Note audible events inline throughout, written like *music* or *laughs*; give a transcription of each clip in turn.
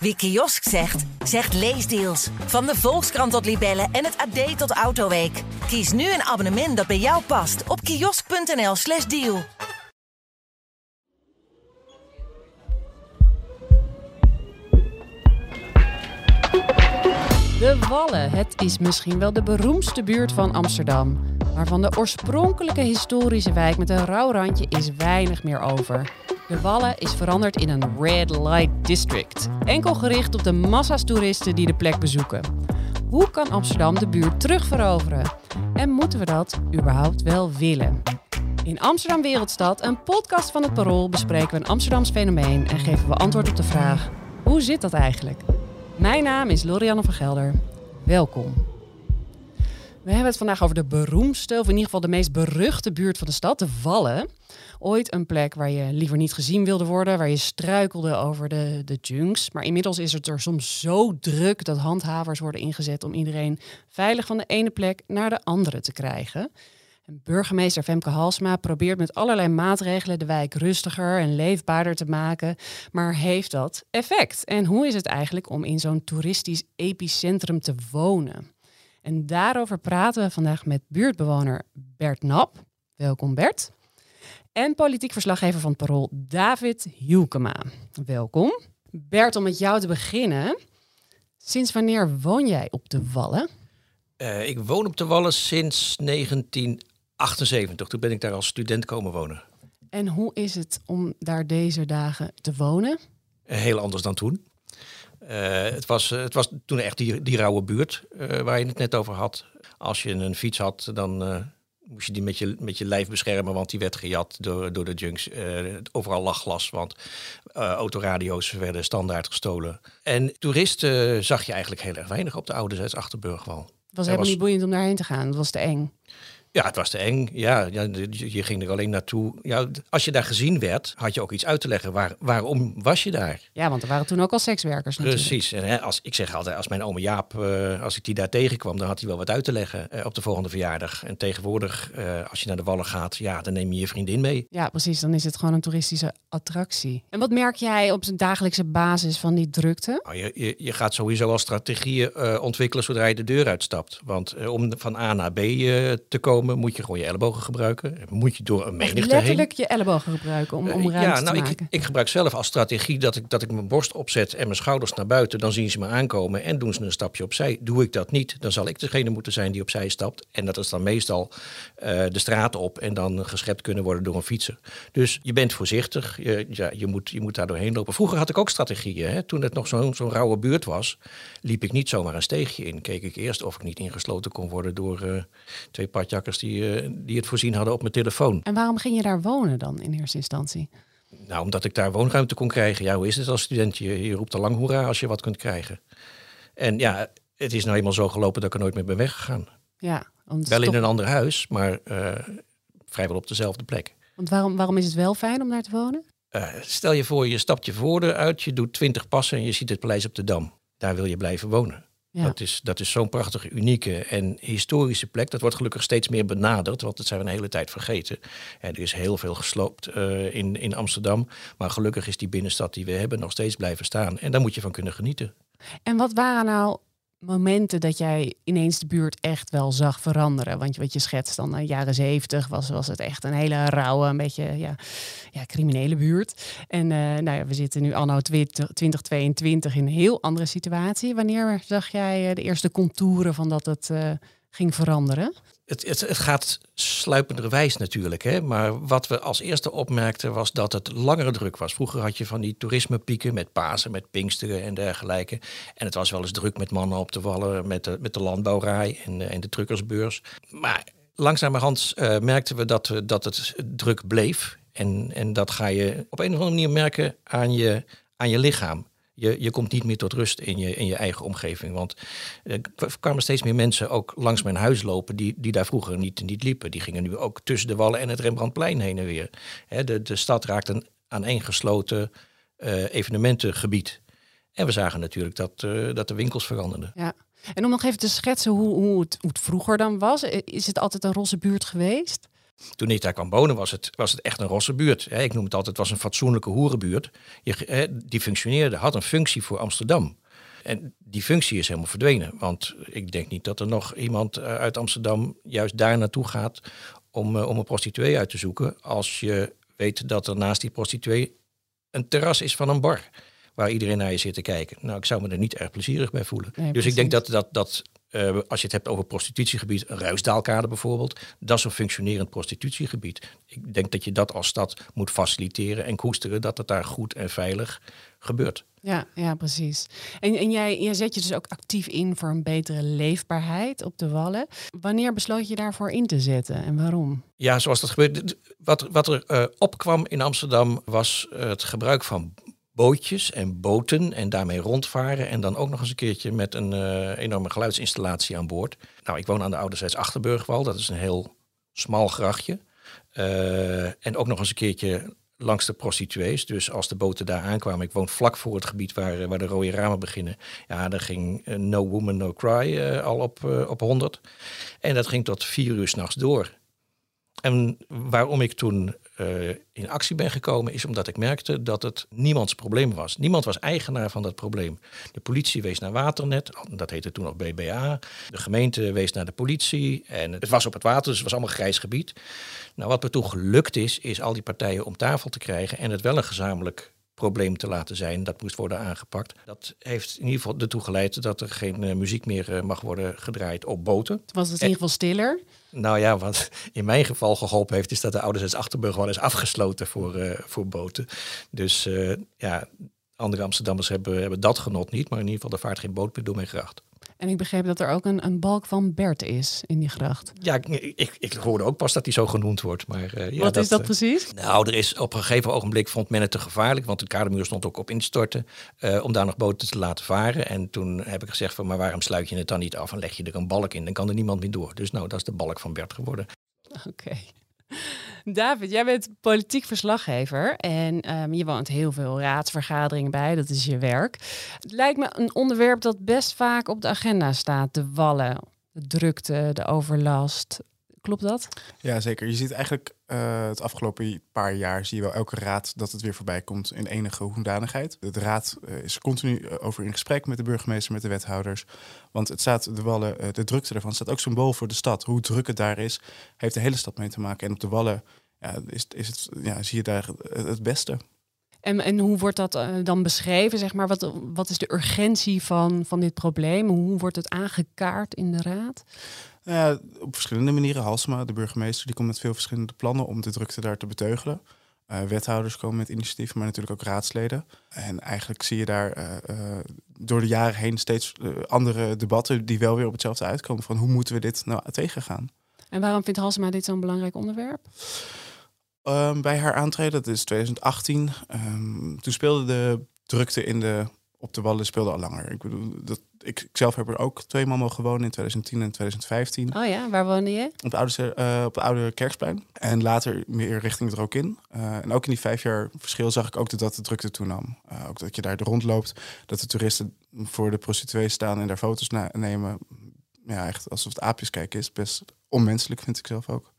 Wie kiosk zegt, zegt leesdeals. Van de Volkskrant tot Libellen en het AD tot Autoweek. Kies nu een abonnement dat bij jou past op kiosk.nl/slash deal. De Wallen. Het is misschien wel de beroemdste buurt van Amsterdam. Maar van de oorspronkelijke historische wijk met een rauw randje is weinig meer over. De Wallen is veranderd in een red light district. Enkel gericht op de massa's toeristen die de plek bezoeken. Hoe kan Amsterdam de buurt terugveroveren? En moeten we dat überhaupt wel willen? In Amsterdam Wereldstad, een podcast van het Parool, bespreken we een Amsterdams fenomeen en geven we antwoord op de vraag: hoe zit dat eigenlijk? Mijn naam is Lorianne van Gelder. Welkom. We hebben het vandaag over de beroemdste, of in ieder geval de meest beruchte buurt van de stad, de Wallen. Ooit een plek waar je liever niet gezien wilde worden, waar je struikelde over de, de junks. Maar inmiddels is het er soms zo druk dat handhavers worden ingezet om iedereen veilig van de ene plek naar de andere te krijgen. En burgemeester Femke Halsma probeert met allerlei maatregelen de wijk rustiger en leefbaarder te maken. Maar heeft dat effect? En hoe is het eigenlijk om in zo'n toeristisch epicentrum te wonen? En daarover praten we vandaag met buurtbewoner Bert Nap. Welkom Bert. En politiek verslaggever van het Parool David Hielkema. Welkom. Bert, om met jou te beginnen. Sinds wanneer woon jij op de Wallen? Uh, ik woon op de Wallen sinds 1978. Toen ben ik daar als student komen wonen. En hoe is het om daar deze dagen te wonen? Uh, heel anders dan toen. Uh, het, was, het was toen echt die, die rauwe buurt waar je het net over had. Als je een fiets had, dan moest je die met je, met je lijf beschermen, want die werd gejat door, door de junks. Uh, overal lag glas, want uh, autoradio's werden standaard gestolen. En toeristen zag je eigenlijk heel erg weinig op de Oude Achterburgwal. Het was helemaal niet boeiend om daarheen te gaan, het was te eng. Ja, het was te eng. Ja, je ging er alleen naartoe. Ja, als je daar gezien werd, had je ook iets uit te leggen. Waar, waarom was je daar? Ja, want er waren toen ook al sekswerkers natuurlijk. Precies. En hè, als, ik zeg altijd, als mijn oom Jaap, uh, als ik die daar tegenkwam, dan had hij wel wat uit te leggen uh, op de volgende verjaardag. En tegenwoordig, uh, als je naar de Wallen gaat, ja, dan neem je je vriendin mee. Ja, precies. Dan is het gewoon een toeristische attractie. En wat merk jij op zijn dagelijkse basis van die drukte? Nou, je, je, je, gaat sowieso al strategieën ontwikkelen zodra je de deur uitstapt. Want om van A naar B te komen, moet je gewoon je ellebogen gebruiken. Moet je door een menigte heen. letterlijk je ellebogen gebruiken om, om ruimte ja, nou, te ik, maken. Ik gebruik zelf als strategie dat ik, dat ik mijn borst opzet en mijn schouders naar buiten. Dan zien ze me aankomen en doen ze een stapje opzij. Doe ik dat niet, dan zal ik degene moeten zijn die opzij stapt. En dat is dan meestal uh, de straat op en dan geschept kunnen worden door een fietser. Dus je bent voorzichtig, je, ja, je, moet, je moet daar doorheen lopen. Vroeger had ik ook strategieën. Hè? Toen het nog zo'n zo'n rauwe buurt was, liep ik niet zomaar een steegje in. Keek ik eerst of ik niet ingesloten kon worden door uh, twee die die het voorzien hadden op mijn telefoon. En waarom ging je daar wonen dan in eerste instantie? Nou, omdat ik daar woonruimte kon krijgen. Ja, hoe is het als student? Je, je roept al lang hoera als je wat kunt krijgen. En ja, het is nou eenmaal zo gelopen dat ik er nooit meer ben weggegaan. Ja, wel in een ander huis, maar uh, vrijwel op dezelfde plek. Want waarom, waarom is het wel fijn om daar te wonen? Uh, stel je voor, je stapt je voordeur uit, je doet twintig passen en je ziet het paleis op de Dam. Daar wil je blijven wonen. Ja. Dat is, dat is zo'n prachtige, unieke en historische plek. Dat wordt gelukkig steeds meer benaderd, want dat zijn we een hele tijd vergeten. En er is heel veel gesloopt uh, in, in Amsterdam. Maar gelukkig is die binnenstad die we hebben nog steeds blijven staan. En daar moet je van kunnen genieten. En wat waren nou momenten dat jij ineens de buurt echt wel zag veranderen? Want wat je schetst dan de jaren zeventig was, was het echt een hele rauwe, een beetje ja, ja, criminele buurt. En uh, nou ja, we zitten nu anno 2022 in een heel andere situatie. Wanneer zag jij de eerste contouren van dat het ging veranderen? Het, het, gaat sluipenderwijs natuurlijk. Hè? Maar wat we als eerste opmerkten was dat het langere druk was. Vroeger had je van die toerismepieken met Pasen, met Pinksteren en dergelijke. En het was wel eens druk met mannen op de wallen, met de, met de landbouwrij en, en de truckersbeurs. Maar langzamerhand uh, merkten we dat, we dat het druk bleef. En, en dat ga je op een of andere manier merken aan je, aan je lichaam. Je, je komt niet meer tot rust in je, in je eigen omgeving. Want er kwamen steeds meer mensen ook langs mijn huis lopen die, die daar vroeger niet, niet liepen. Die gingen nu ook tussen de wallen en het Rembrandtplein heen en weer. de, de stad raakt een aaneengesloten uh, evenementengebied. En we zagen natuurlijk dat, uh, dat de winkels veranderden. Ja. En om nog even te schetsen hoe, hoe, het, hoe het vroeger dan was. Is het altijd een roze buurt geweest? Toen ik daar kwam wonen was het, was het echt een rosse buurt. Ik noem het altijd, het was een fatsoenlijke hoerenbuurt. Je, die functioneerde, had een functie voor Amsterdam. En die functie is helemaal verdwenen. Want ik denk niet dat er nog iemand eh, uit Amsterdam juist daar naartoe gaat om, eh, om een prostituee uit te zoeken. Als je weet dat er naast die prostituee een terras is van een bar. Waar iedereen naar je zit te kijken. Nou, ik zou me er niet erg plezierig bij voelen. dus ik denk dat, dat, dat uh, als je het hebt over prostitutiegebied, een Ruisdaalkade bijvoorbeeld, dat is een functionerend prostitutiegebied. Ik denk dat je dat als stad moet faciliteren en koesteren dat het daar goed en veilig gebeurt. Ja, ja precies. En, en jij, jij zet je dus ook actief in voor een betere leefbaarheid op de Wallen. Wanneer besloot je daarvoor in te zetten en waarom? Ja, zoals dat gebeurt. Wat, wat er uh, opkwam in Amsterdam was het gebruik van bootjes en boten en daarmee rondvaren. En dan ook nog eens een keertje met een uh, enorme geluidsinstallatie aan boord. Nou, ik woon aan de Ouderzijds Achterburgwal. Dat is een heel smal grachtje. Uh, en ook nog eens een keertje langs de prostituees. Dus als de boten daar aankwamen, ik woon vlak voor het gebied waar, waar de rode ramen beginnen. Ja, daar ging No Woman No Cry al op, op 100. En dat ging tot vier uur s'nachts door. En waarom ik toen uh, in actie ben gekomen, is omdat ik merkte dat het niemands probleem was. Niemand was eigenaar van dat probleem. De politie wees naar Waternet, dat heette toen nog BBA. De gemeente wees naar de politie. En het was op het water, dus het was allemaal grijs gebied. Nou, wat er toen gelukt is, is al die partijen om tafel te krijgen en het wel een gezamenlijk probleem te laten zijn. Dat moest worden aangepakt. Dat heeft in ieder geval ertoe geleid dat er geen uh, muziek meer uh, mag worden gedraaid op boten. Het was het in ieder geval stiller. Nou ja, wat in mijn geval geholpen heeft, is dat de Ouders Achterburg wel is afgesloten voor, uh, voor boten. Dus ja, andere Amsterdammers hebben, hebben dat genot niet, maar in ieder geval er vaart geen boot meer door mijn gracht. En ik begreep dat er ook een, een balk van Bert is in die gracht. Ja, ik, ik, ik hoorde ook pas dat hij zo genoemd wordt. Maar, uh, ja, Wat dat, is dat uh, precies? Nou, er is op een gegeven ogenblik vond men het te gevaarlijk, want de kadermuur stond ook op instorten, uh, om daar nog boten te laten varen. En toen heb ik gezegd van, maar waarom sluit je het dan niet af en leg je er een balk in? Dan kan er niemand meer door. Dus nou, dat is de balk van Bert geworden. Oké. Okay. David, jij bent politiek verslaggever en um, je woont heel veel raadsvergaderingen bij, dat is je werk. Het lijkt me een onderwerp dat best vaak op de agenda staat, de wallen, de drukte, de overlast. Klopt dat? Ja, zeker. Je ziet eigenlijk uh, het afgelopen paar jaar zie je wel elke raad dat het weer voorbij komt in enige hoedanigheid. De raad uh, is continu over in gesprek met de burgemeester, met de wethouders. Want het staat de wallen, uh, de drukte ervan staat ook symbool voor de stad. Hoe druk het daar is, heeft de hele stad mee te maken. En op de wallen ja, is, is het, ja, zie je daar het beste. En, en hoe wordt dat dan beschreven? Zeg maar? wat, wat is de urgentie van, van dit probleem? Hoe wordt het aangekaart in de raad? Uh, op verschillende manieren. Halsema, de burgemeester, die komt met veel verschillende plannen om de drukte daar te beteugelen. Uh, wethouders komen met initiatieven, maar natuurlijk ook raadsleden. En eigenlijk zie je daar door de jaren heen steeds andere debatten die wel weer op hetzelfde uitkomen. Van hoe moeten we dit nou tegengaan? En waarom vindt Halsema dit zo'n belangrijk onderwerp? Um, bij haar aantreden, dat is 2018. Um, toen speelde de drukte in de, op de wallen speelde al langer. Ik bedoel, dat, ik, ik zelf heb er ook twee mogen wonen in 2010 en 2015. Oh ja, waar woonde je? Op, de oude, uh, op de oude Kerksplein. En later meer richting het Rokin. Uh, en ook in die vijf jaar verschil zag ik ook dat de drukte toenam. Uh, ook dat je daar rondloopt, dat de toeristen voor de prostituees staan en daar foto's nemen. Ja, echt alsof het aapjes kijken is. Best onmenselijk, vind ik zelf ook.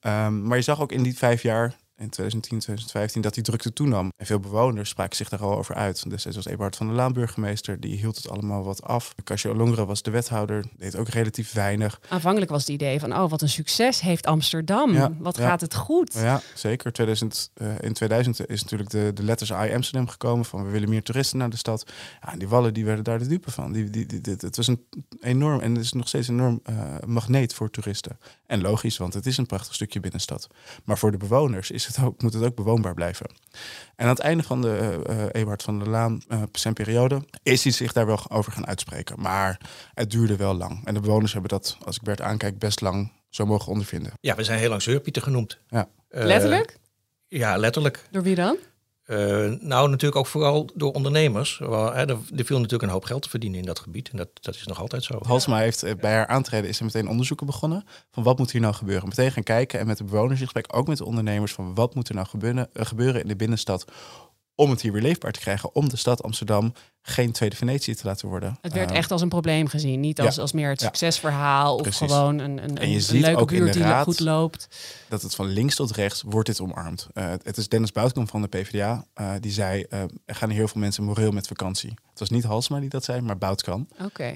Um, maar je zag ook in die vijf jaar, in 2010, 2015, dat die drukte toenam. En veel bewoners spraken zich daar al over uit. Destijds was Eberhard van der Laan burgemeester, die hield het allemaal wat af. Casio Longre was de wethouder, deed ook relatief weinig. Aanvankelijk was het idee van, oh wat een succes heeft Amsterdam. Ja, wat ja. gaat het goed. Ja, zeker. 2000, uh, in 2000 is natuurlijk de, de letters I Amsterdam gekomen van we willen meer toeristen naar de stad. Ja, en die wallen die werden daar de dupe van. Die, die, die, dit, het was een enorm, en het is nog steeds een enorm uh, magneet voor toeristen. En logisch, want het is een prachtig stukje binnenstad. Maar voor de bewoners is het ook, moet het ook bewoonbaar blijven. En aan het einde van de uh, Eberhard van der Laan uh, zijn periode is hij zich daar wel over gaan uitspreken. Maar het duurde wel lang. En de bewoners hebben dat, als ik Bert aankijk, best lang zo mogen ondervinden. Ja, we zijn heel lang zeurpieten genoemd. Ja. letterlijk? Ja, letterlijk. Door wie dan? Uh, nou, natuurlijk ook vooral door ondernemers. Hè, er, viel natuurlijk een hoop geld te verdienen in dat gebied. En dat, dat is nog altijd zo. Halsma heeft uh, bij haar aantreden is er meteen onderzoeken begonnen. Van wat moet hier nou gebeuren? Meteen gaan kijken en met de bewoners in gesprek, ook met de ondernemers, van wat moet er nou gebeuren, uh, gebeuren in de binnenstad om het hier weer leefbaar te krijgen. Om de stad Amsterdam geen tweede Venetië te laten worden. Het werd Eh, echt als een probleem gezien. Niet als, ja. als meer het Ja. succesverhaal of Precies. gewoon een, een, En je een ziet leuke ook buurt die goed loopt. dat het van links tot rechts wordt dit omarmd. Eh, het is Dennis Boutkamp van de PvdA. eh, die zei, eh, er gaan heel veel mensen moreel met vakantie. Het was niet Halsma die dat zei, maar Boutkamp. Oké.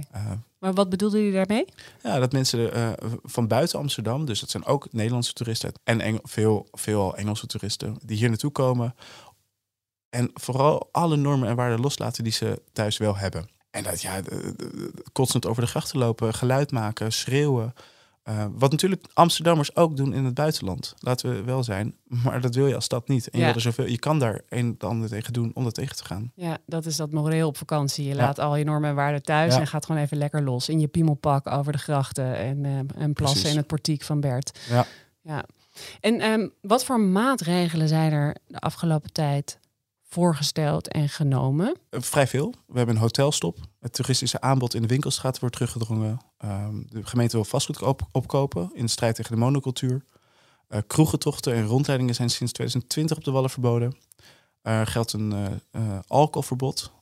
Maar wat bedoelde jullie daarmee? ja, dat mensen van buiten Amsterdam, dus dat zijn ook Nederlandse toeristen en Engel, veel, veelal Engelse toeristen, die hier naartoe komen. En vooral alle normen en waarden loslaten die ze thuis wel hebben. En dat ja, constant over de grachten lopen, geluid maken, schreeuwen. Eh, wat natuurlijk Amsterdammers ook doen in het buitenland. Laten we wel zijn. *laughs* Maar dat wil je als stad niet. En je, Ja. wil er zoveel, je kan daar een en ander tegen doen om dat tegen te gaan. Ja, dat is dat moreel op vakantie. Je Ja. laat al je normen en waarden thuis Ja. en gaat gewoon even lekker los in je piemelpak over de grachten en, eh, en plassen in het portiek van Bert. Ja. ja. En ehm, wat voor maatregelen zijn er de afgelopen tijd voorgesteld en genomen? Eh, Vrij veel. We hebben een hotelstop. Het toeristische aanbod in de winkelstraat wordt teruggedrongen. Ehm, de gemeente wil vastgoed op- opkopen in de strijd tegen de monocultuur. Eh kroegentochten en rondleidingen zijn sinds 2020 op de Wallen verboden. Er geldt een eh, alcoholverbod.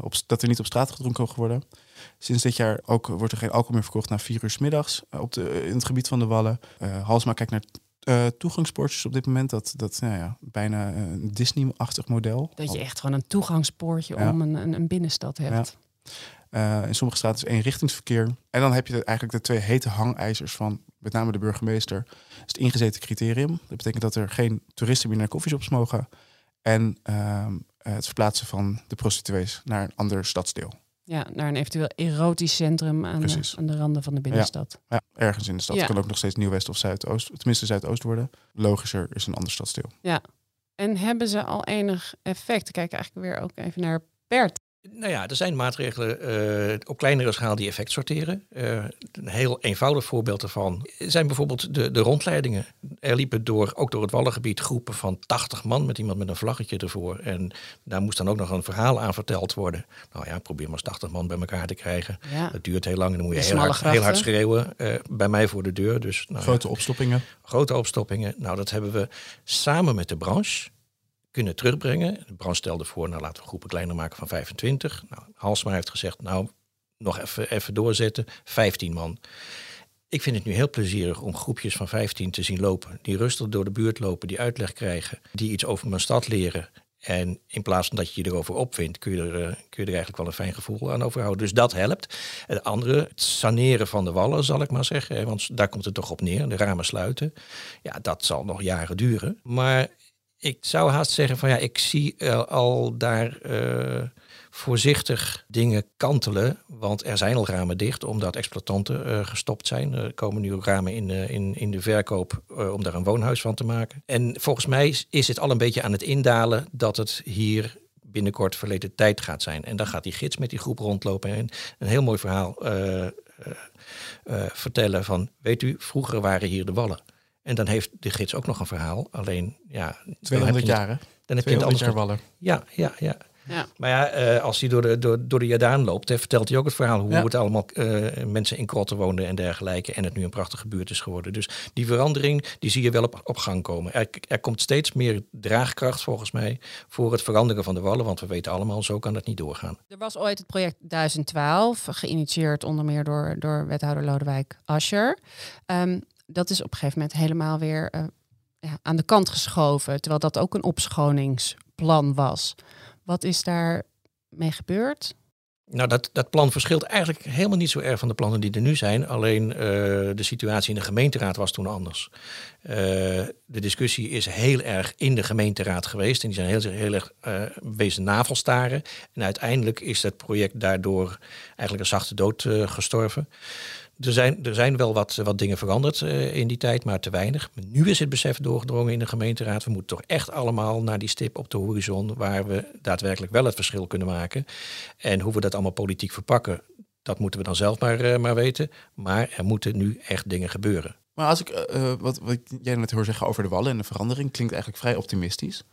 op, dat er niet op straat gedronken mag worden. Sinds dit jaar ook, wordt er geen alcohol meer verkocht na vier uur 's middags op de, in het gebied van de Wallen. Halsma kijkt naar eh toegangspoortjes op dit moment. Dat, dat nou ja, bijna eh, een Disney-achtig model. Dat je echt gewoon een toegangspoortje Ja. om een, een, een binnenstad hebt. Eh, in sommige straten is eenrichtingsverkeer. En dan heb je de- eigenlijk de twee hete hangijzers van met name de burgemeester. Dat is het ingezeten criterium. Dat betekent dat er geen toeristen meer naar koffieshops mogen. En ehm, het verplaatsen van de prostituees naar een ander stadsdeel. Ja, naar een eventueel erotisch centrum aan de, Precies. aan de randen van de binnenstad. Ja, ergens in de stad. Ja. kan ook nog steeds Nieuw-West of Zuidoost. Tenminste Zuidoost worden. Logischer is een ander stadsdeel. En hebben ze al enig effect? Kijk eigenlijk weer ook even naar Bert. Nou ja, er zijn maatregelen eh, op kleinere schaal die effect sorteren. Eh, een heel eenvoudig voorbeeld daarvan zijn bijvoorbeeld de, de rondleidingen. Er liepen door, ook door het Wallengebied groepen van 80 man met iemand met een vlaggetje ervoor. En daar moest dan ook nog een verhaal aan verteld worden. Nou ja, probeer maar eens 80 man bij elkaar te krijgen. Ja. Dat duurt heel lang en dan moet je heel hard, heel hard schreeuwen. eh, bij mij voor de deur. Dus, nou ja, Grote opstoppingen. grote opstoppingen. Nou, dat hebben we samen met de branche kunnen terugbrengen. De branche stelde voor, nou laten we groepen kleiner maken van 25. Nou, Halsma heeft gezegd, nou nog even, even doorzetten, 15 man. Ik vind het nu heel plezierig om groepjes van 15 te zien lopen. Die rustig door de buurt lopen, die uitleg krijgen, die iets over mijn stad leren. En in plaats van dat je je erover opvindt, kun je, er, eh, kun je er eigenlijk wel een fijn gevoel aan overhouden. Dus dat helpt. Het andere, het saneren van de wallen, zal ik maar zeggen. Want daar komt het toch op neer, de ramen sluiten. Ja, dat zal nog jaren duren. Maar ik zou haast zeggen van ja, ik zie eh, al daar eh, voorzichtig dingen kantelen. Want er zijn al ramen dicht omdat exploitanten eh, gestopt zijn. Er komen nu ramen in, in, in de verkoop om daar een woonhuis van te maken. En volgens mij is- het al een beetje aan het indalen dat het hier binnenkort verleden tijd gaat zijn. En dan gaat die gids met die groep rondlopen en een heel mooi verhaal vertellen van, weet u, vroeger waren hier de wallen. En dan heeft de gids ook nog een verhaal. Alleen, ja... dan heb je 200 het- jaar, hè? Dan heb je het 200 anders jaar Wallen. Ja, ja, ja. Ja. Maar ja, eh, als hij door de, door, door de Jordaan loopt, hè, vertelt hij ook het verhaal hoe Ja. het allemaal eh, mensen in krotten woonden en dergelijke. En het nu een prachtige buurt is geworden. Dus die verandering, die zie je wel op, op gang komen. Er, er komt steeds meer draagkracht volgens mij voor het veranderen van de wallen. Want we weten allemaal, zo kan het niet doorgaan. Er was ooit het project 1012, geïnitieerd onder meer door, door wethouder Lodewijk Asscher. Ehm, dat is op een gegeven moment helemaal weer eh, ja, aan de kant geschoven, terwijl dat ook een opschoningsplan was. Wat is daar mee gebeurd? Nou, dat, dat plan verschilt eigenlijk helemaal niet zo erg van de plannen die er nu zijn. Alleen eh, de situatie in de gemeenteraad was toen anders. Eh, de discussie is heel erg in de gemeenteraad geweest. En die zijn heel, heel erg wezen navelstaren. En uiteindelijk is dat project daardoor eigenlijk een zachte dood gestorven. Er zijn, er zijn wel wat, wat dingen veranderd eh, in die tijd, maar te weinig. Nu is het besef doorgedrongen in de gemeenteraad. We moeten toch echt allemaal naar die stip op de horizon... waar we daadwerkelijk wel het verschil kunnen maken. En hoe we dat allemaal politiek verpakken, dat moeten we dan zelf maar, eh, maar weten. Maar er moeten nu echt dingen gebeuren. Maar als ik eh, wat, wat jij net hoor zeggen over de wallen en de verandering, klinkt eigenlijk vrij optimistisch.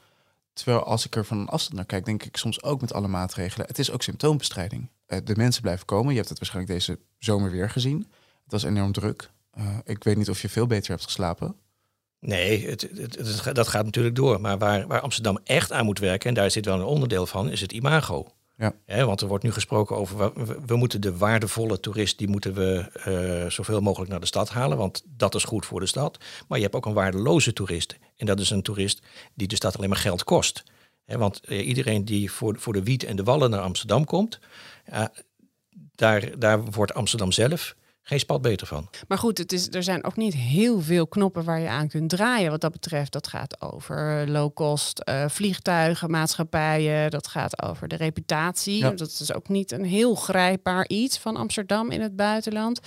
Terwijl als ik er van een afstand naar kijk, denk ik soms ook met alle maatregelen. Het is ook symptoombestrijding. Eh, de mensen blijven komen. Je hebt het waarschijnlijk deze zomer weer gezien. Het was enorm druk. Eh, ik weet niet of je veel beter hebt geslapen. Nee, het, het, het, dat gaat natuurlijk door. Maar waar, waar Amsterdam echt aan moet werken, en daar zit wel een onderdeel van, is het imago. Ja. want er wordt nu gesproken over, we, moeten de waardevolle toerist, die moeten we uh, zoveel mogelijk naar de stad halen, want dat is goed voor de stad. Maar je hebt ook een waardeloze toerist. En dat is een toerist die de stad alleen maar geld kost. want iedereen die voor, voor de wiet en de wallen naar Amsterdam komt, uh, daar, daar wordt Amsterdam zelf geen spat beter van. Maar goed, het is, er zijn ook niet heel veel knoppen waar je aan kunt draaien wat dat betreft. Dat gaat over low cost uh, vliegtuigen, maatschappijen. Dat gaat over de reputatie. Ja. Dat is ook niet een heel grijpbaar iets van Amsterdam in het buitenland.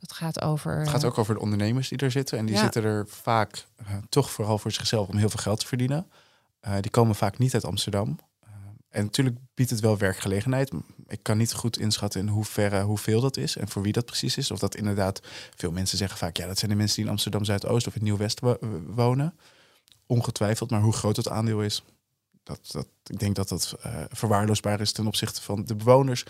Dat gaat over... Het gaat ook over de ondernemers die er zitten. En die Ja. zitten er vaak uh, toch vooral voor zichzelf om heel veel geld te verdienen. Uh, die komen vaak niet uit Amsterdam. En natuurlijk biedt het wel werkgelegenheid. Ik kan niet goed inschatten in hoeverre, hoeveel dat is en voor wie dat precies is. Of dat inderdaad, veel mensen zeggen vaak, ja, dat zijn de mensen die in Amsterdam Zuidoost of in Nieuw-West wo wonen. Ongetwijfeld, maar hoe groot het aandeel is, dat, dat, ik denk dat dat uh, verwaarloosbaar is ten opzichte van de bewoners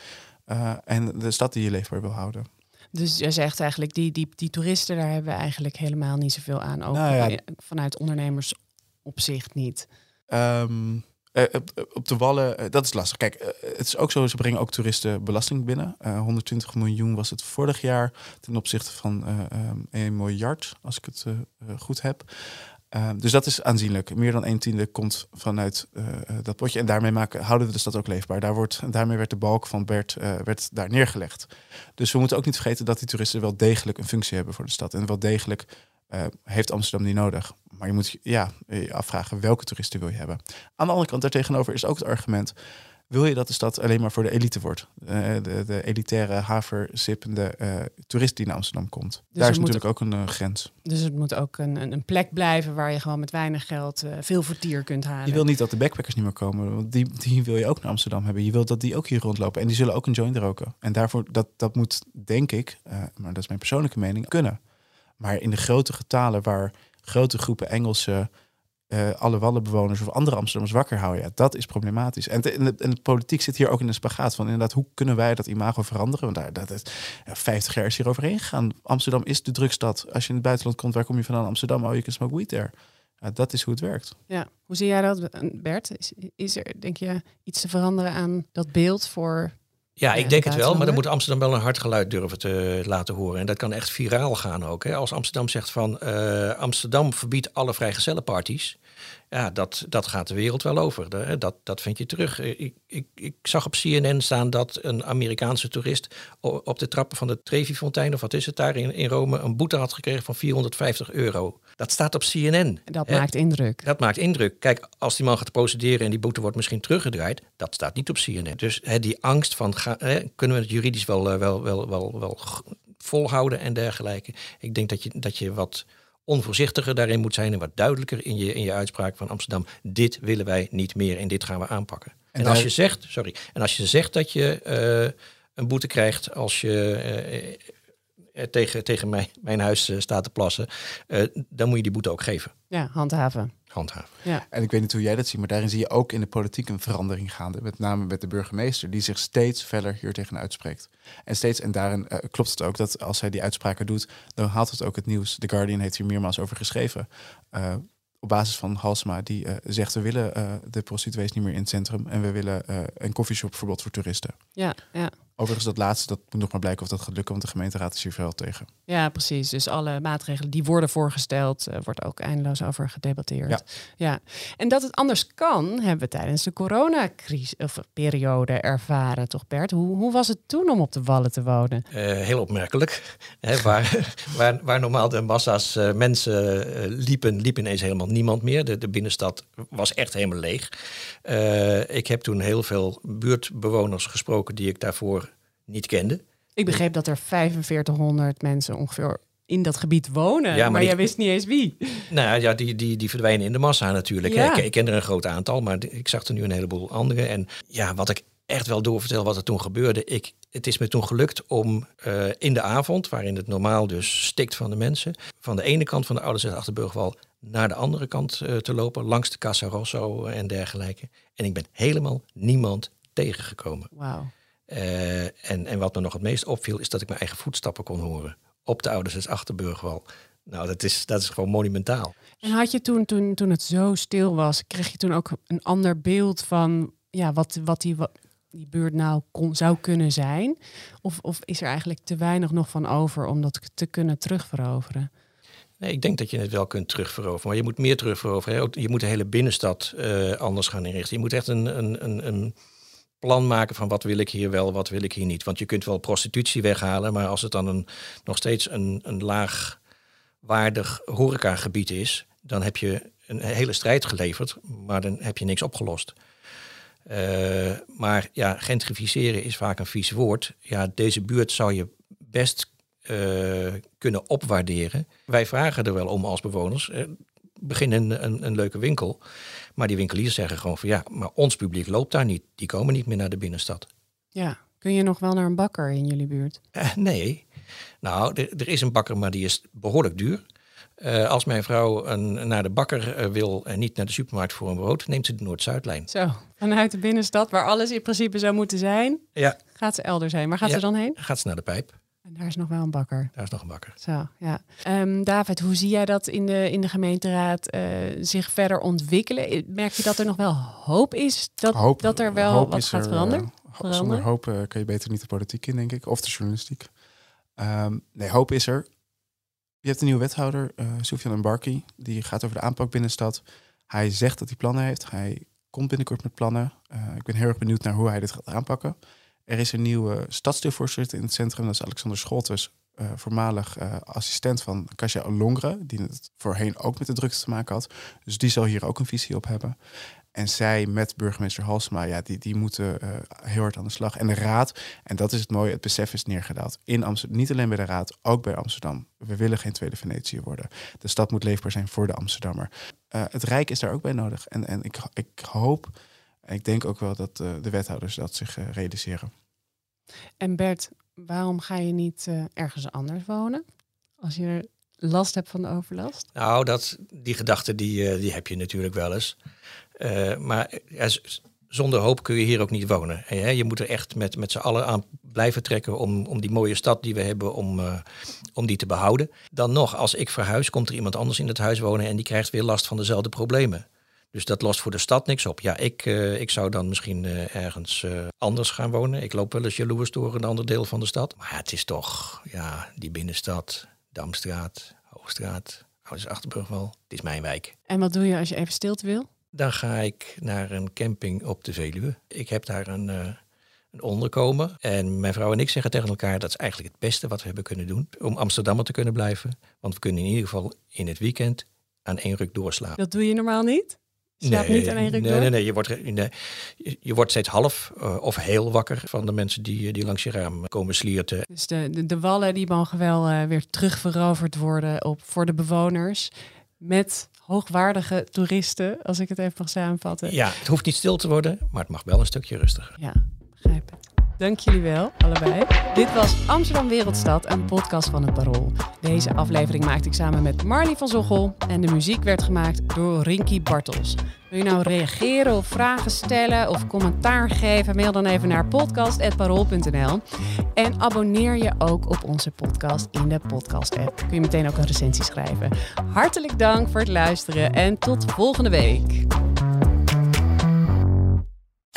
uh, en de stad die je leefbaar wil houden. Dus je zegt eigenlijk, die, die, die toeristen, daar hebben we eigenlijk helemaal niet zoveel aan. Ook Nou ja. vanuit ondernemersopzicht niet. Um, uh, op, de Wallen, uh, dat is lastig. Kijk, uh, het is ook zo, ze brengen ook toeristen belasting binnen. 120 miljoen was het vorig jaar ten opzichte van um, 1 miljard, als ik het goed heb. Ehm, dus dat is aanzienlijk. Meer dan een tiende komt vanuit dat potje. En daarmee maken, houden we de stad ook leefbaar. Daar wordt, daarmee werd de balk van Bert werd daar neergelegd. Dus we moeten ook niet vergeten dat die toeristen wel degelijk een functie hebben voor de stad. En wel degelijk uh, heeft Amsterdam niet nodig. Maar je moet ja, je afvragen welke toeristen wil je hebben. Aan de andere kant daartegenover is ook het argument... wil je dat de stad alleen maar voor de elite wordt? Uh, de, de elitaire, haversippende uh, toerist die naar Amsterdam komt. Dus Daar is natuurlijk ook een grens. Dus het moet ook een, een, plek blijven... waar je gewoon met weinig geld veel vertier kunt halen. Je wil niet dat de backpackers niet meer komen. Want die, die wil je ook naar Amsterdam hebben. Je wilt dat die ook hier rondlopen. En die zullen ook een joint roken. En daarvoor, dat, dat moet, denk ik... maar dat is mijn persoonlijke mening, kunnen. Maar in de grote getalen waar grote groepen Engelse, uh, alle Wallenbewoners of andere Amsterdammers wakker houden, ja, dat is problematisch. En, en, de, politiek zit hier ook in een spagaat van inderdaad, hoe kunnen wij dat imago veranderen? Want daar, dat is, ja, 50 jaar is hier overheen gegaan. Amsterdam is de drugstad. Als je in het buitenland komt, waar kom je vandaan? Amsterdam, oh, je kan smoke weed there. Dat is hoe het werkt. Ja, hoe zie jij dat, Bert? Is er, denk je, iets te veranderen aan dat beeld voor ja, ik denk het wel, maar dan moet Amsterdam wel een hard geluid durven te laten horen. En dat kan echt viraal gaan ook. Hè. Als Amsterdam zegt van uh, Amsterdam verbiedt alle vrijgezellenparties. Ja, dat, dat gaat de wereld wel over. Dat, dat vind je terug. Ik, ik, ik zag op CNN staan dat een Amerikaanse toerist op de trappen van de Trevi-fontein, of wat is het daar in, in Rome, een boete had gekregen van 450 euro. Dat staat op CNN. Dat He, maakt indruk. Dat maakt indruk. Kijk, als die man gaat procederen en die boete wordt misschien teruggedraaid, dat staat niet op CNN. Dus he, die angst van, ga, he, kunnen we het juridisch wel, wel, wel, wel, wel volhouden en dergelijke. Ik denk dat je, dat je wat onvoorzichtiger daarin moet zijn en wat duidelijker in je, in je uitspraak van Amsterdam. Dit willen wij niet meer en dit gaan we aanpakken. En, en als je zegt, sorry, en als je zegt dat je uh, een boete krijgt als je uh, tegen, tegen mijn, mijn huis uh, staat te plassen, dan moet je die boete ook geven. Ja, handhaven. Handhaven. Ja. En ik weet niet hoe jij dat ziet, maar daarin zie je ook in de politiek een verandering gaande. Met name met de burgemeester, die zich steeds verder hier tegen uitspreekt. En steeds, en daarin uh, klopt het ook dat als hij die uitspraken doet, dan haalt het ook het nieuws. The Guardian heeft hier meermaals over geschreven. Uh, op basis van Halsma, die uh, zegt we willen de prostituees niet meer in het centrum en we willen een koffieshopverbod voor toeristen. Ja, ja. Overigens, dat laatste, dat moet nog maar blijken of dat gaat lukken, want de gemeenteraad is hier veel tegen. Ja, precies. Dus alle maatregelen die worden voorgesteld, uh, wordt ook eindeloos over gedebatteerd. Ja. ja. En dat het anders kan, hebben we tijdens de coronacrisis of periode ervaren, toch Bert? Hoe, hoe was het toen om op de Wallen te wonen? Uh, heel opmerkelijk. Hè, waar, *laughs* waar, waar normaal de massa's uh, mensen liepen, liep ineens helemaal niemand meer. De, de binnenstad was echt helemaal leeg. ik heb toen heel veel buurtbewoners gesproken die ik daarvoor niet kende. Ik begreep dat er 4500 mensen ongeveer in dat gebied wonen, Ja, maar, maar die- jij wist niet eens wie. Nou ja, die, die, die verdwijnen in de massa natuurlijk. Ja. Ik, ik ken er een groot aantal, maar ik zag er nu een heleboel andere. En ja, wat ik echt wel doorvertel wat er toen gebeurde. Ik, het is me toen gelukt om eh, in de avond, waarin het normaal dus stikt van de mensen, van de ene kant van de Oude Achterburgwal naar de andere kant eh, te lopen, langs de Casa Rosso en dergelijke. En ik ben helemaal niemand tegengekomen. Wauw. Eh, en, en wat me nog het meest opviel, is dat ik mijn eigen voetstappen kon horen. Op de Oude Achterburgwal. Nou, dat is, dat is gewoon monumentaal. En had je toen, toen, toen het zo stil was, kreeg je toen ook een ander beeld van ja, wat, wat die, wat die buurt nou kon, zou kunnen zijn? Of, of is er eigenlijk te weinig nog van over om dat te kunnen terugveroveren? Nee, ik denk dat je het wel kunt terugveroveren. Maar je moet meer terugveroveren. Je moet de hele binnenstad uh, anders gaan inrichten. Je moet echt een, een, een, een plan maken van wat wil ik hier wel, wat wil ik hier niet. Want je kunt wel prostitutie weghalen, maar als het dan een, nog steeds een, een laagwaardig horecagebied is, dan heb je een hele strijd geleverd, maar dan heb je niks opgelost. Uh, maar ja, gentrificeren is vaak een vies woord. Ja, deze buurt zou je best uh, kunnen opwaarderen. Wij vragen er wel om als bewoners. Uh, begin een, een, een, leuke winkel. Maar die winkeliers zeggen gewoon van ja, maar ons publiek loopt daar niet. Die komen niet meer naar de binnenstad. Ja, kun je nog wel naar een bakker in jullie buurt? Uh, nee. Nou, er, er, is een bakker, maar die is behoorlijk duur. Uh, als mijn vrouw een, naar de bakker uh, wil en niet naar de supermarkt voor een brood, neemt ze de Noord-Zuidlijn. Zo, vanuit de binnenstad, waar alles in principe zou moeten zijn, ja. gaat ze elders heen. Waar gaat ja. ze dan heen? Gaat ze naar de pijp. En daar is nog wel een bakker. Daar is nog een bakker. Zo, ja. Um, David, hoe zie jij dat in de, in de gemeenteraad uh, zich verder ontwikkelen? Merk je dat er nog wel hoop is dat, hoop, dat er wel hoop wat gaat er, veranderen? Uh, zonder hoop uh, kan je beter niet de politiek in, denk ik. Of de journalistiek. Um, nee, hoop is er. Je hebt een nieuwe wethouder, uh, Soufiane Mbarki. Die gaat over de aanpak binnenstad. Hij zegt dat hij plannen heeft. Hij komt binnenkort met plannen. ik ben heel erg benieuwd naar hoe hij dit gaat aanpakken. Er is een nieuwe stadsdeelvoorzitter in het centrum. Dat is Alexander Scholtes, uh, voormalig uh, assistent van Kasia Olongre. Die het voorheen ook met de drukte te maken had. Dus die zal hier ook een visie op hebben. En zij met burgemeester Halsema, ja, die, die moeten uh, heel hard aan de slag. En de raad, en dat is het mooie, het besef is neergedaald. In Amsterdam, niet alleen bij de raad, ook bij Amsterdam. We willen geen tweede Venetië worden. De stad moet leefbaar zijn voor de Amsterdammer. het Rijk is daar ook bij nodig. En, en ik, ik hoop en ik denk ook wel dat uh, de wethouders dat zich uh, realiseren. En Bert, waarom ga je niet uh, ergens anders wonen? Als je last hebt van de overlast? Nou, dat, die gedachte die, die heb je natuurlijk wel eens. maar ja, zonder hoop kun je hier ook niet wonen. Hè? Je moet er echt met, met z'n allen aan blijven trekken om, om die mooie stad die we hebben, om, om die te behouden. Dan nog, als ik verhuis, komt er iemand anders in het huis wonen en die krijgt weer last van dezelfde problemen. Dus dat lost voor de stad niks op. Ja, ik, uh, ik zou dan misschien uh, ergens uh, anders gaan wonen. Ik loop wel eens jaloers door een ander deel van de stad. Maar het is toch, ja, die binnenstad, Damstraat, Hoogstraat, Ouders Achterburgwal. Het is mijn wijk. En wat doe je als je even stilte wil? Dan ga ik naar een camping op de Veluwe. Ik heb daar een, een onderkomen. En mijn vrouw en ik zeggen tegen elkaar... dat is eigenlijk het beste wat we hebben kunnen doen... om Amsterdammer te kunnen blijven. Want we kunnen in ieder geval in het weekend aan één ruk doorslaan. Dat doe je normaal niet? Nee, niet aan één ruk nee, door? nee, nee, je wordt, nee, je wordt steeds half uh, of heel wakker van de mensen die, die langs je raam komen slierten. Dus de, de, de wallen die mogen wel uh, weer terugveroverd worden op, voor de bewoners. Met hoogwaardige toeristen, als ik het even mag samenvatten. Ja, het hoeft niet stil te worden, maar het mag wel een stukje rustiger. Ja, begrijp het. Dank jullie wel, allebei. Dit was Amsterdam Wereldstad, een podcast van het Parool. Deze aflevering maakte ik samen met Marley van Zochel en de muziek werd gemaakt door Rinky Bartels. Wil je nou reageren of vragen stellen of commentaar geven? Mail dan even naar podcast.parool.nl. En abonneer je ook op onze podcast in de podcast-app. Kun je meteen ook een recensie schrijven. Hartelijk dank voor het luisteren en tot volgende week.